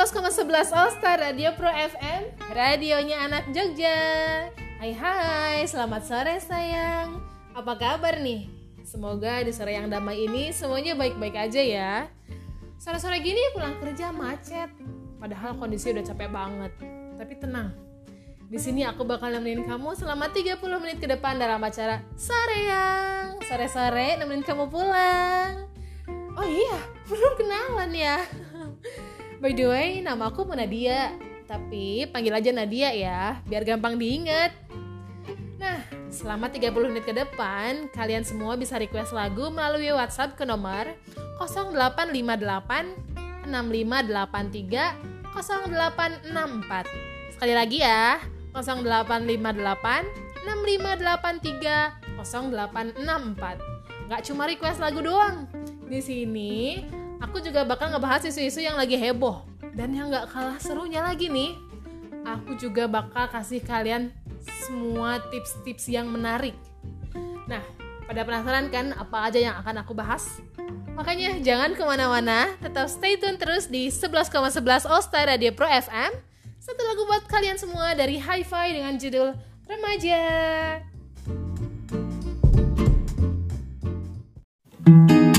11,11 All Star Radio Pro FM Radionya anak Jogja. Hai hai, selamat sore sayang. Apa kabar nih? Semoga di sore yang damai ini semuanya baik-baik aja ya. Sore-sore gini pulang kerja macet Padahal kondisi udah capek banget. Tapi tenang di sini aku bakal nemenin kamu selama 30 menit ke depan dalam acara Sore yang. Sore-sore nemenin kamu pulang. Oh iya, belum kenalan ya By the way, nama aku Nadia, tapi panggil aja Nadia ya, biar gampang diingat. Nah, selama 30 menit ke depan, kalian semua bisa request lagu melalui WhatsApp ke nomor 0858 6583 0864. Sekali lagi ya, 0858 6583 0864. Gak cuma request lagu doang. Di sini aku juga bakal ngebahas isu-isu yang lagi heboh dan yang gak kalah serunya lagi nih aku juga bakal kasih kalian semua tips-tips yang menarik nah pada penasaran kan apa aja yang akan aku bahas? Makanya jangan ke mana-mana, tetap stay tune terus di 11,11 All Star Radio Pro FM. Satu lagu buat kalian semua dari Hi-Fi dengan judul Remaja. sedang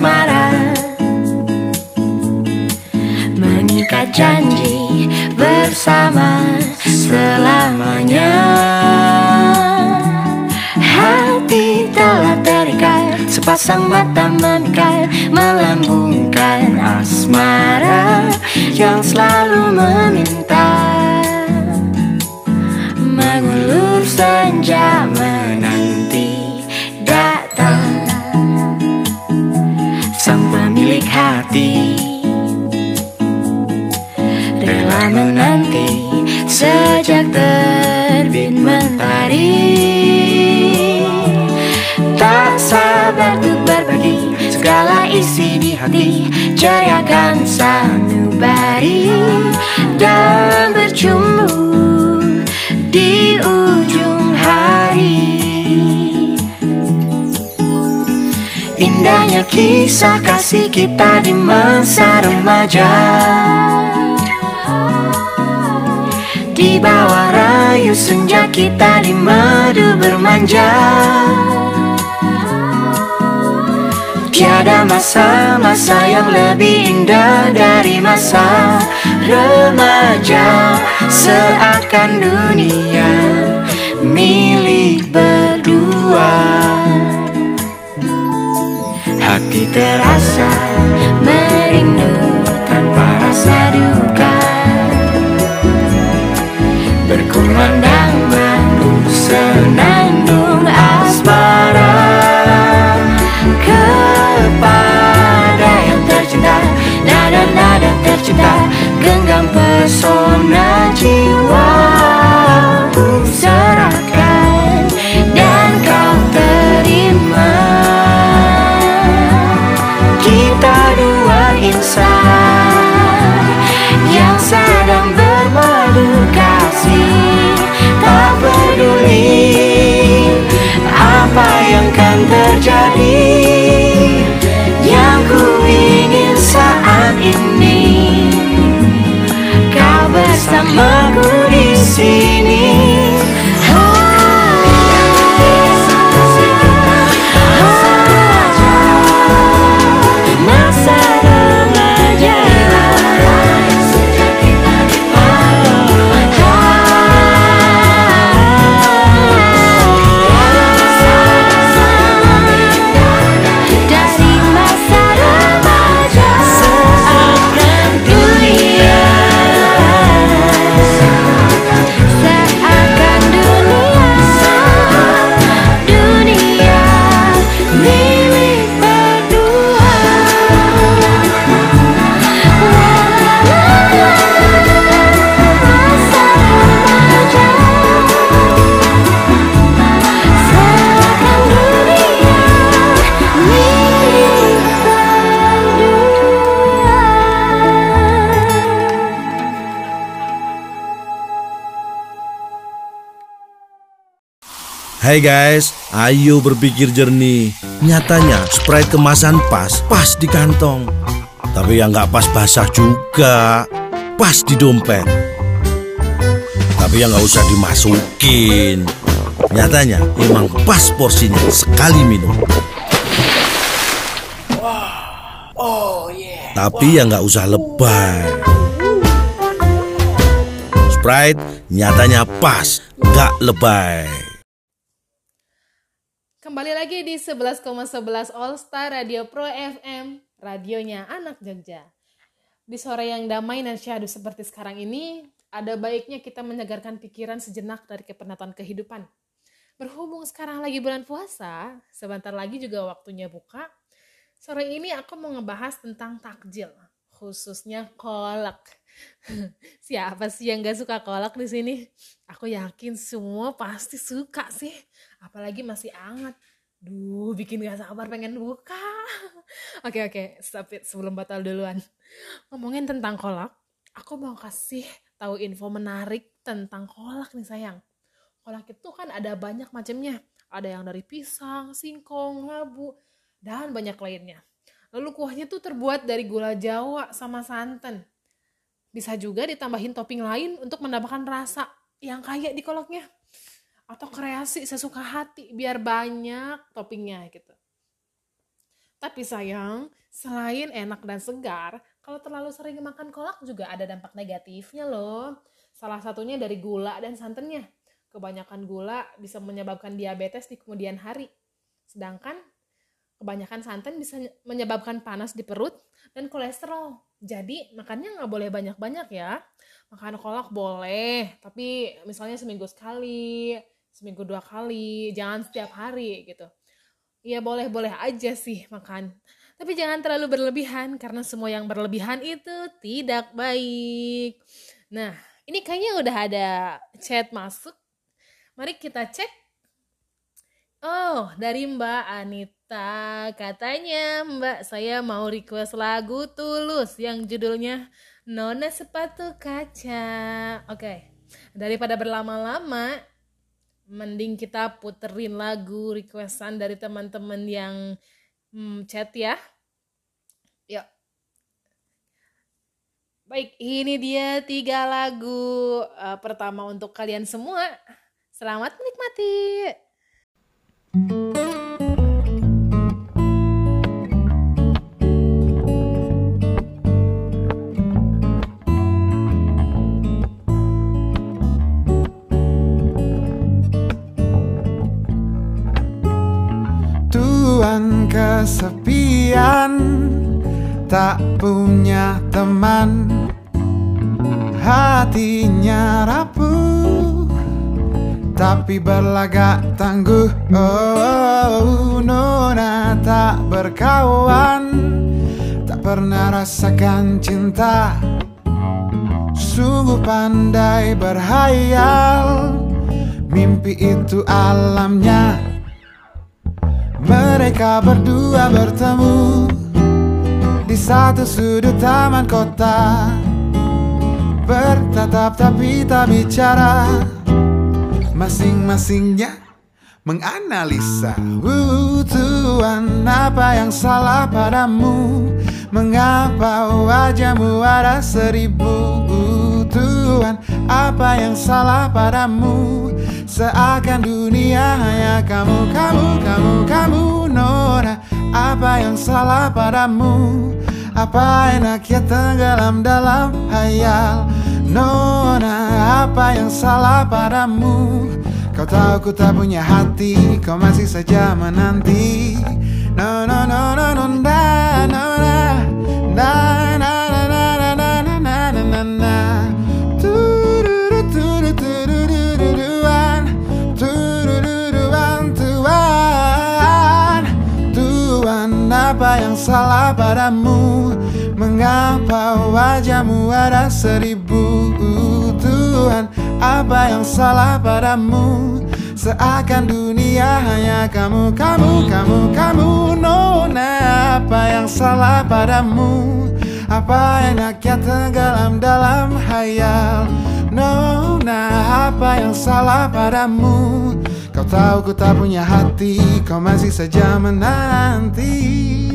asmara. Mengikat janji bersama selamanya. Hati telah terikat Sepasang mata memikat Melambungkan asmara Yang selalu meminta. Mengulur senja hati. Rela menanti sejak terbit mentari. Tak sabar untuk berbagi segala isi di hati. Ceriakan sanubari dan bercumbu di ujung hari. Indahnya kisah kasih kita di masa remaja. Di bawah rayu senja kita di madu bermanja. Tiada masa-masa yang lebih indah dari masa remaja. Seakan dunia milik berdua terasa merindu tanpa rasa duka. Berkumandang madu senandung asmara Kepada yang tercinta. Nada-nada tercinta Genggam pesona Hai guys, ayo berpikir jernih. Nyatanya Sprite kemasan pas, pas di kantong. Tapi yang nggak pas basah juga, pas di dompet. Tapi yang nggak usah dimasukin. Nyatanya emang pas porsinya sekali minum. Tapi yang nggak usah lebay. Sprite nyatanya pas, nggak lebay. Kembali lagi di 11,11 All Star Radio Pro FM, radionya anak Jogja. Di sore yang damai dan syahdu seperti sekarang ini, ada baiknya kita menyegarkan pikiran sejenak dari kepenatan kehidupan. Berhubung sekarang lagi bulan puasa, sebentar lagi juga waktunya buka. Sore ini aku mau ngebahas tentang takjil, khususnya kolak. Siapa sih yang gak suka kolak di sini? Aku yakin semua pasti suka sih, apalagi masih hangat. Duh, bikin gak sabar pengen buka. Oke oke, it sebelum batal duluan. Ngomongin tentang kolak, aku mau kasih tahu info menarik tentang kolak nih sayang. Kolak itu kan ada banyak macamnya. Ada yang dari pisang, singkong, labu, dan banyak lainnya. Lalu kuahnya tuh terbuat dari gula jawa sama santan. Bisa juga ditambahin topping lain untuk menambahkan rasa yang kayak di kolaknya. Atau kreasi sesuka hati biar banyak toppingnya gitu. Tapi sayang, selain enak dan segar, kalau terlalu sering makan kolak juga ada dampak negatifnya loh. Salah satunya dari gula dan santannya. Kebanyakan gula bisa menyebabkan diabetes di kemudian hari. Sedangkan kebanyakan santan bisa menyebabkan panas di perut dan kolesterol. Jadi makannya nggak boleh banyak-banyak ya. Makan kolak boleh, tapi misalnya seminggu sekali, seminggu dua kali, jangan setiap hari gitu. Ya boleh-boleh aja sih makan. Tapi jangan terlalu berlebihan karena semua yang berlebihan itu tidak baik. Nah, ini kayaknya udah ada chat masuk. Mari kita cek. Oh, dari Mbak Anita. Katanya, Mbak, saya mau request lagu Tulus yang judulnya Nona Sepatu Kaca. Oke, daripada berlama-lama, mending kita puterin lagu requestan dari teman-teman yang hmm, chat ya. Yuk. Baik, ini dia tiga lagu uh, pertama untuk kalian semua. Selamat menikmati. Kesepian Tak punya teman. Hatinya rapuh Tapi berlagak tangguh. Oh, Nona tak berkawan Tak pernah rasakan cinta. Sungguh pandai berhayal Mimpi itu alamnya mereka berdua bertemu di satu sudut taman kota. Bertatap tapi tak bicara. Masing-masingnya menganalisa. Uh, Tuhan apa yang salah padamu? Mengapa wajahmu ada seribu Tuhan apa yang salah padamu? Seakan dunia hanya kamu, kamu, kamu, kamu Nona Apa yang salah padamu? Apa enaknya tenggelam dalam hayal? Nona Apa yang salah padamu? Kau tahu ku tak punya hati Kau masih saja menanti. No, no, no, no, no, na, no, na Na, salah padamu. Mengapa wajahmu ada seribu? Tuhan apa yang salah padamu? Seakan dunia hanya kamu, kamu, kamu, kamu. Nona apa yang salah padamu? Apa enaknya tenggelam dalam hayal? Nona apa yang salah padamu? Kau tahu ku tak punya hati Kau masih saja menanti.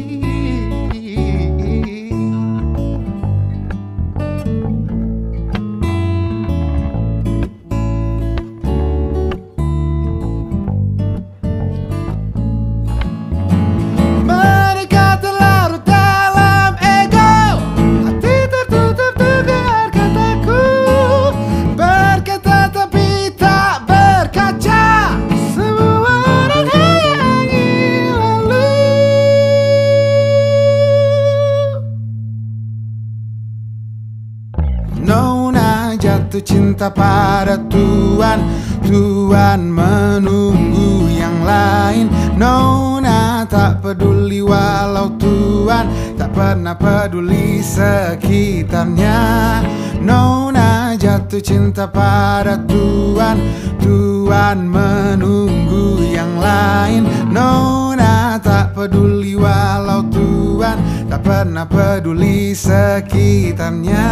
jatuh cinta pada Tuhan. Tuhan menunggu yang lain. Nona tak peduli walau Tuhan Tak pernah peduli sekitarnya.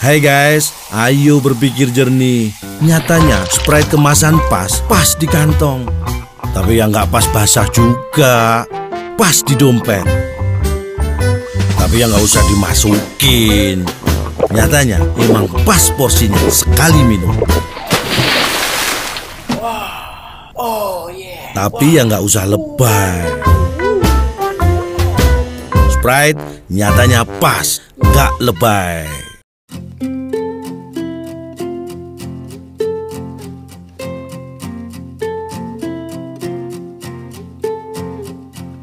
Hai guys, ayo berpikir jernih. Nyatanya Sprite kemasan pas, pas di kantong. Tapi yang nggak pas basah juga, pas di dompet. Tapi yang nggak usah dimasukin. Nyatanya emang pas porsinya sekali minum. Tapi yang nggak usah lebay. Sprite nyatanya pas, nggak lebay.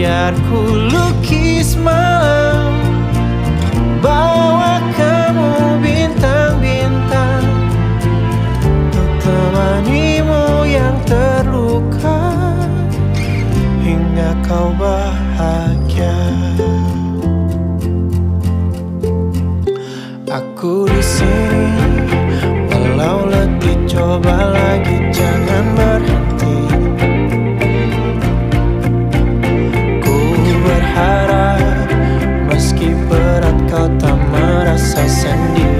Biar ku lukis malam Bawa kamu bintang-bintang. Untuk temanimu yang terluka Hingga kau bahagia. Aku di sini Walau letih coba lagi jangan merasa sendiri Kau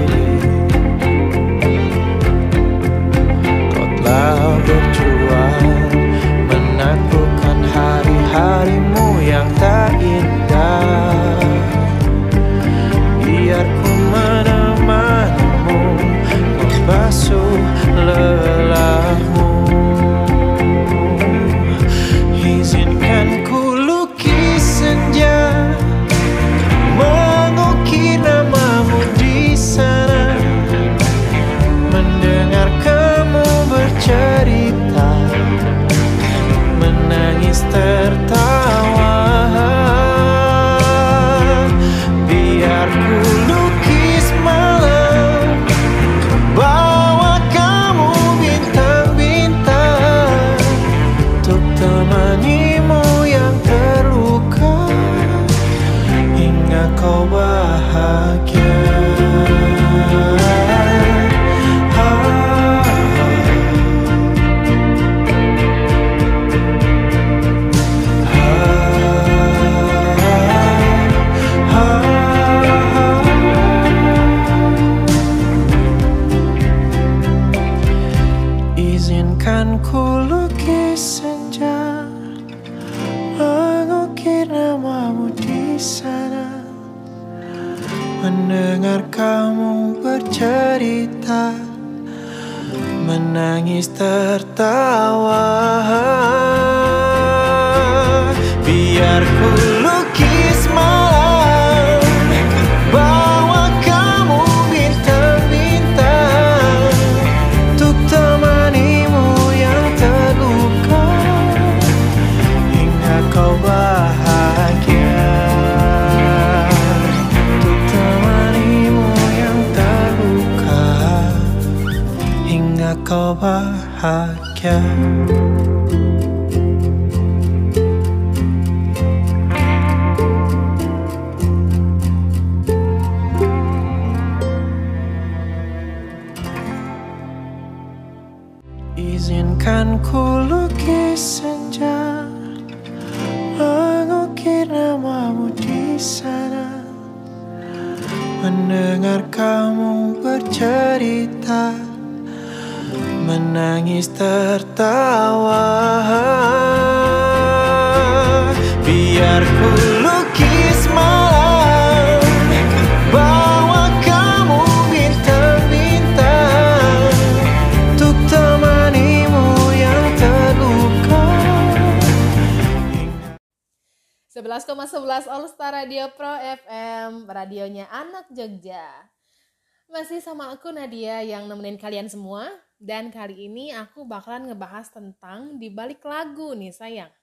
Mendengar kamu bercerita Menangis tertawa. Biar ku bahagia Izinkan Nangis tertawa. Biar ku lukis malam Bawa kamu bintang-bintang. Untuk temanimu yang terluka. 11,11 11 All Star Radio Pro FM Radionya Anak Jogja. Masih sama aku Nadia yang nemenin kalian semua dan kali ini aku bakalan ngebahas tentang di balik lagu nih sayang.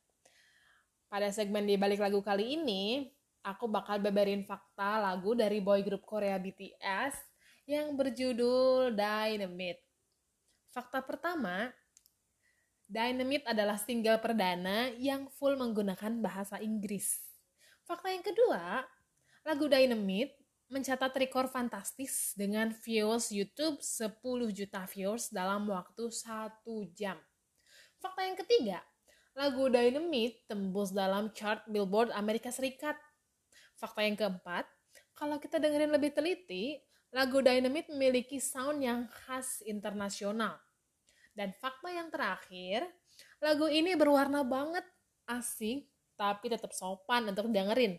Pada segmen di balik lagu kali ini, aku bakal beberin fakta lagu dari boy group Korea BTS yang berjudul Dynamite. Fakta pertama, Dynamite adalah single perdana yang full menggunakan bahasa Inggris. Fakta yang kedua, lagu Dynamite mencatat rekor fantastis dengan views YouTube 10 juta views dalam waktu satu jam. Fakta yang ketiga, lagu Dynamite tembus dalam chart Billboard Amerika Serikat. Fakta yang keempat, kalau kita dengerin lebih teliti, lagu Dynamite memiliki sound yang khas internasional. Dan fakta yang terakhir, lagu ini berwarna banget, asing, tapi tetap sopan untuk dengerin.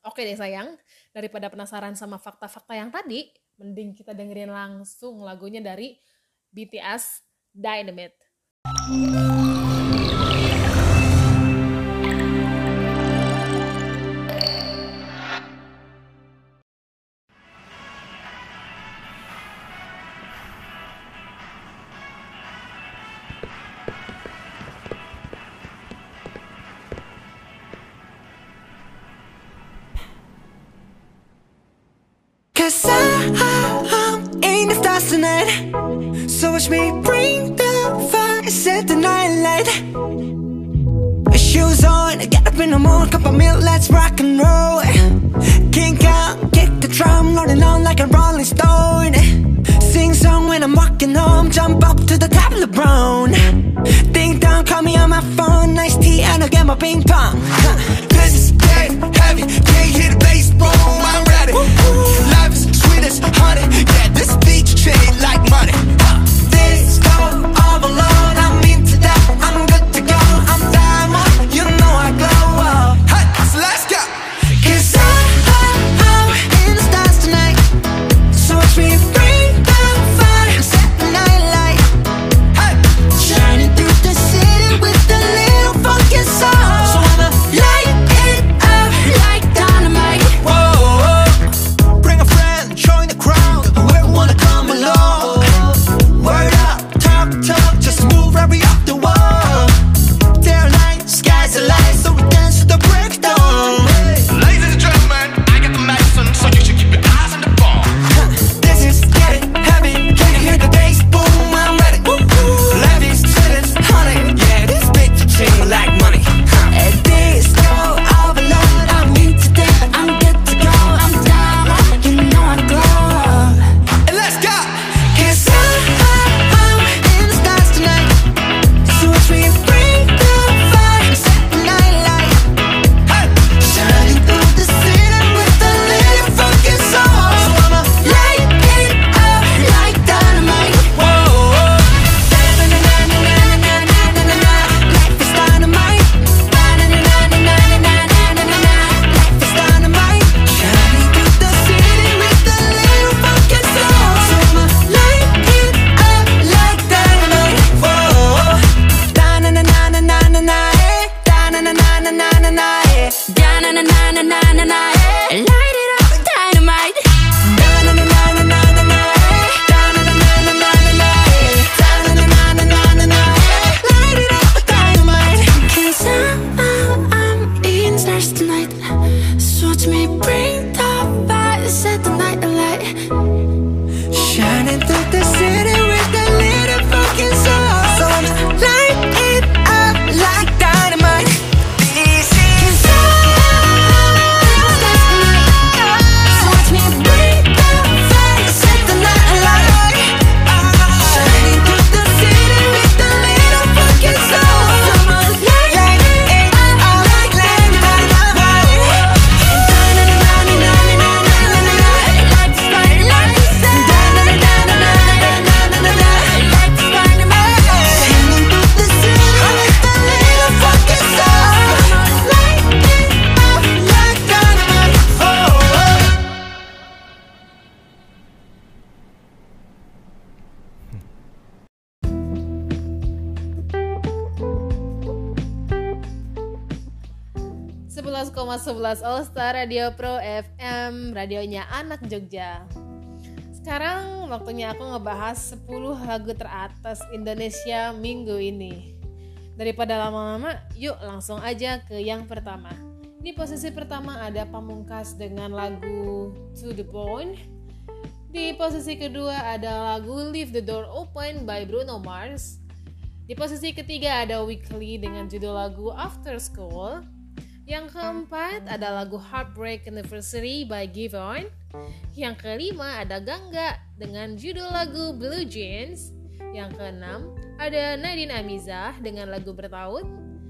Oke deh sayang, daripada penasaran sama fakta-fakta yang tadi, mending kita dengerin langsung lagunya dari BTS Dynamite. So watch me bring the fire, set the night light. Shoes on, get up in the morning, cup of milk, let's rock and roll. Kink out, kick the drum, rolling on like a rolling stone. Sing song when I'm walking home, jump up to the top of the brown Ding dong, call me on my phone, nice tea and I'll get my ping pong. This is dead heavy, can't hear the bass, boom, I'm ready. Life is sweet as honey, yeah, shade like money. Disco. 111,11 All Star Radio Pro FM, radionya anak Jogja. Sekarang waktunya aku ngebahas 10 lagu teratas Indonesia minggu ini. Daripada lama-lama, yuk langsung aja ke yang pertama. Di posisi pertama ada Pamungkas dengan lagu To The Point. Di posisi kedua ada lagu Leave The Door Open by Bruno Mars. Di posisi ketiga ada Weekly dengan judul lagu After School. Yang keempat ada lagu Heartbreak Anniversary by Giveon. Yang kelima ada Gangga dengan judul lagu Blue Jeans. Yang keenam ada Nadine Amizah dengan lagu Bertaut.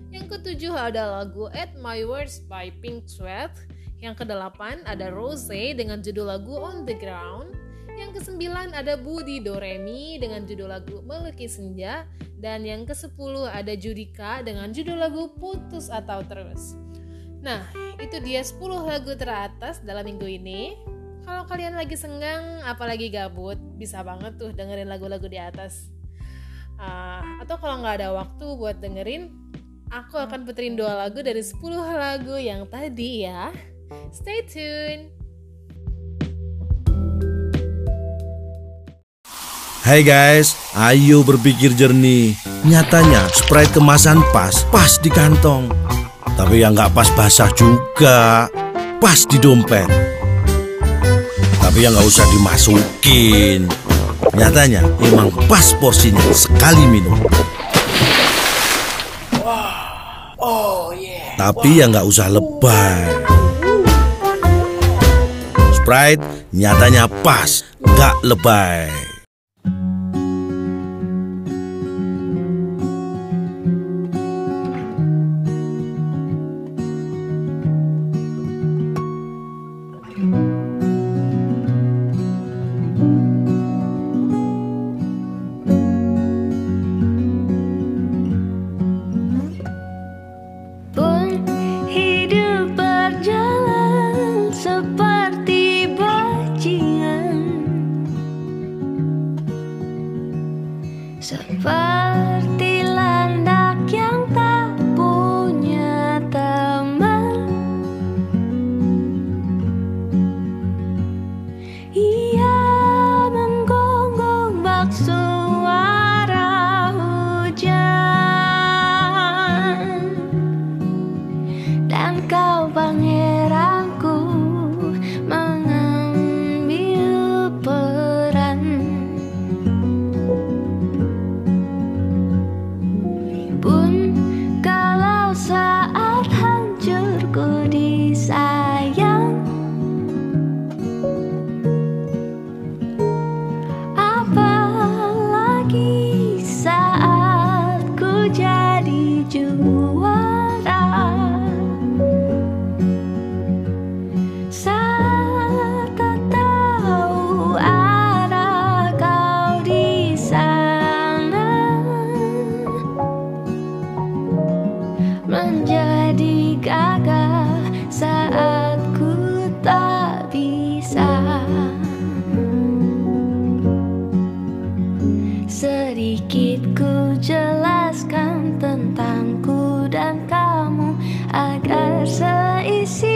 Yang ketujuh ada lagu At My Words by Pink Sweat. Yang kedelapan ada Rose dengan judul lagu On The Ground. Yang kesembilan ada Budi Doremi dengan judul lagu Melukis Senja. Dan yang kesepuluh ada Judika dengan judul lagu Putus Atau Terus. Nah, itu dia 10 lagu teratas dalam minggu ini. Kalau kalian lagi senggang, apalagi gabut, bisa banget tuh dengerin lagu-lagu di atas. Ah, atau kalau nggak ada waktu buat dengerin, aku akan puterin dua lagu dari 10 lagu yang tadi ya. Stay tune! Hai guys, ayo berpikir jernih. Nyatanya Sprite kemasan pas, pas di kantong. Tapi yang nggak pas basah juga, pas di dompet. Tapi yang nggak usah dimasukin. Nyatanya emang pas porsinya sekali minum. Tapi yang nggak usah lebay. Sprite nyatanya pas, nggak lebay. 深一些。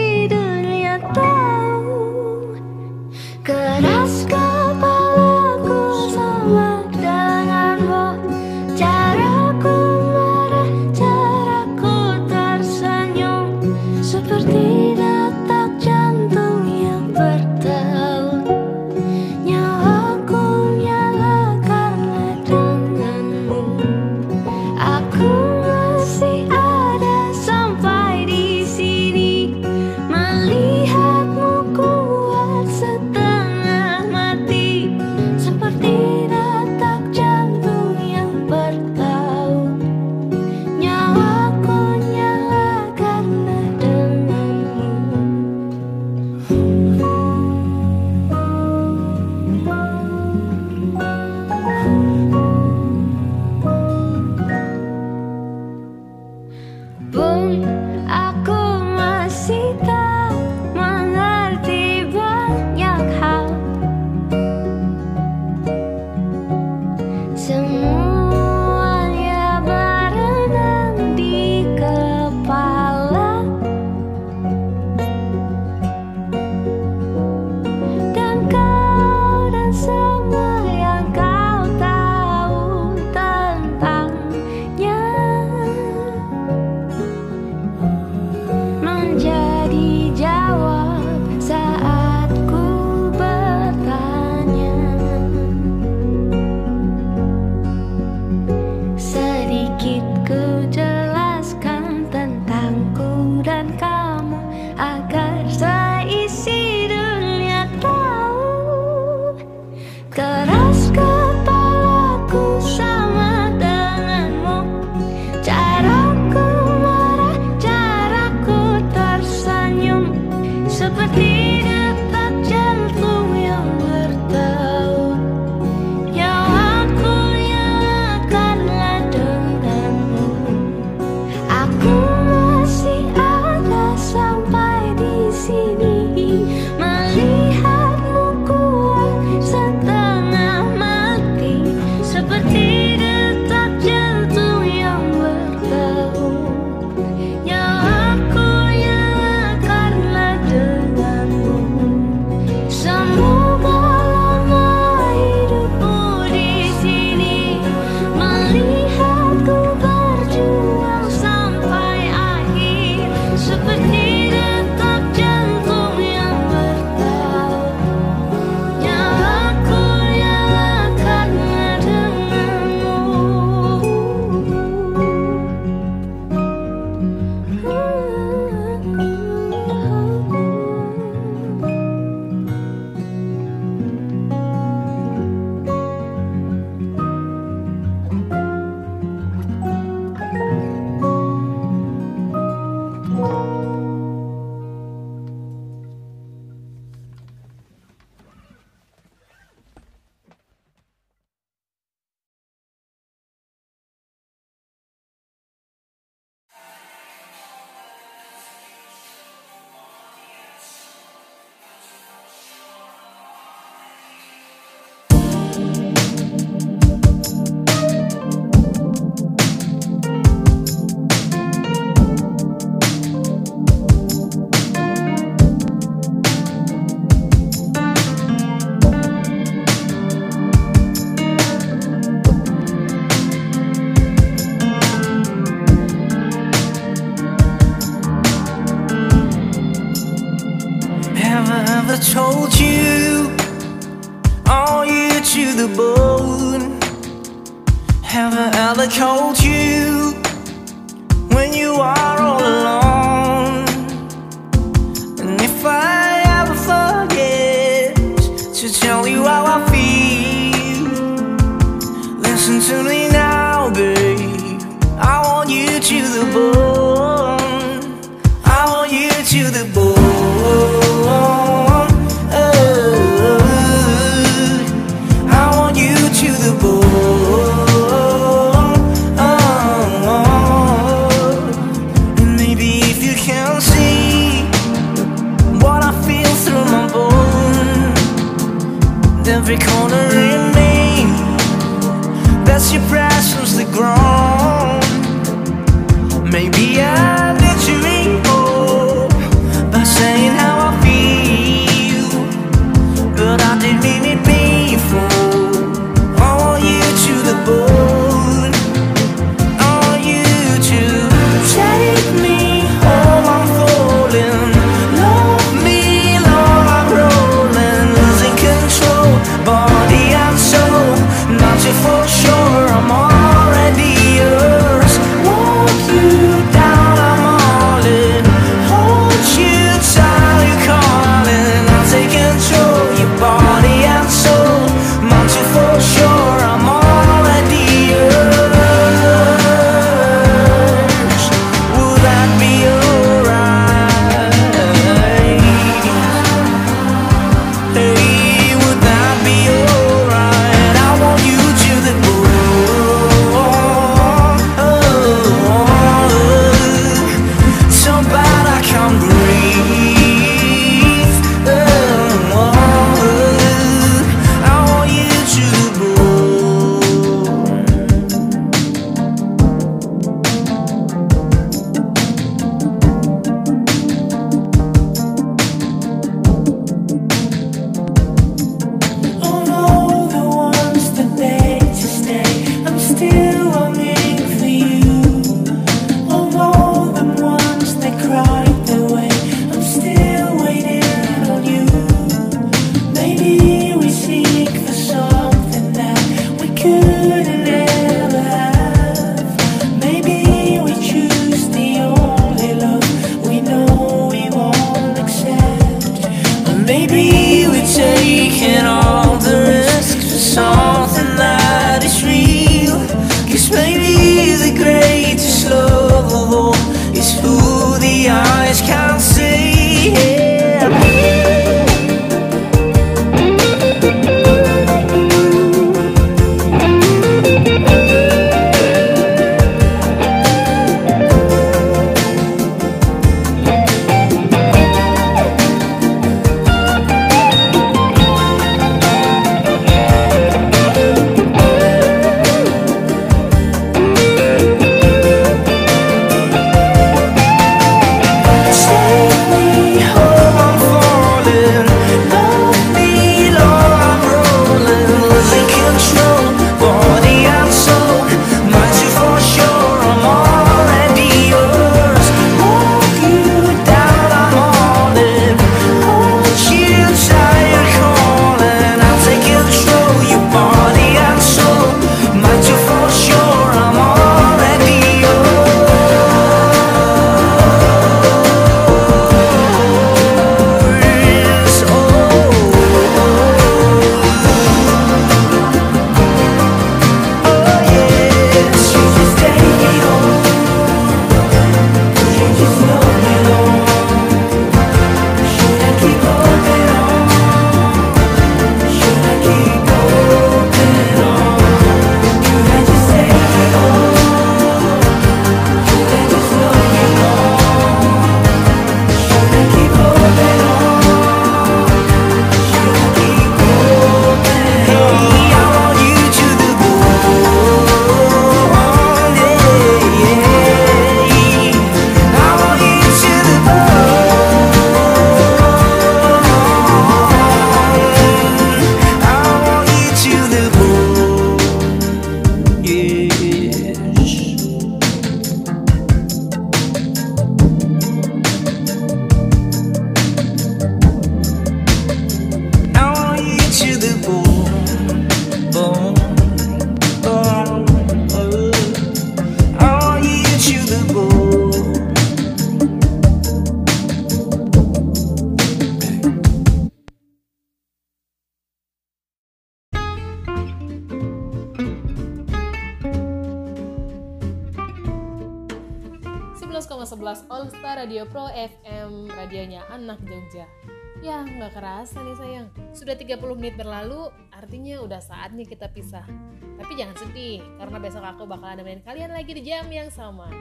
Kerasa nih sayang. Sudah 30 menit berlalu, artinya udah saatnya kita pisah. Tapi jangan sedih, karena besok aku bakalan nemenin kalian lagi di jam yang sama.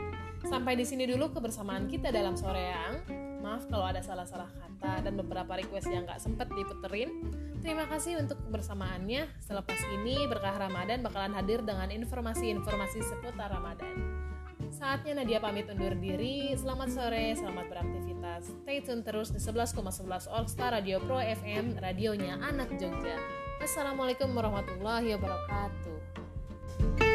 Sampai di sini dulu kebersamaan kita dalam sore yang. Maaf kalau ada salah-salah kata dan beberapa request yang nggak sempet diputerin. Terima kasih untuk kebersamaannya. Selepas ini, Berkah Ramadan bakalan hadir dengan informasi-informasi seputar Ramadan. Saatnya Nadia pamit undur diri. Selamat sore, selamat beraktivitas. Stay tune terus di 11,11 All Star Radio Pro FM, radionya anak Jogja. Assalamualaikum warahmatullahi wabarakatuh.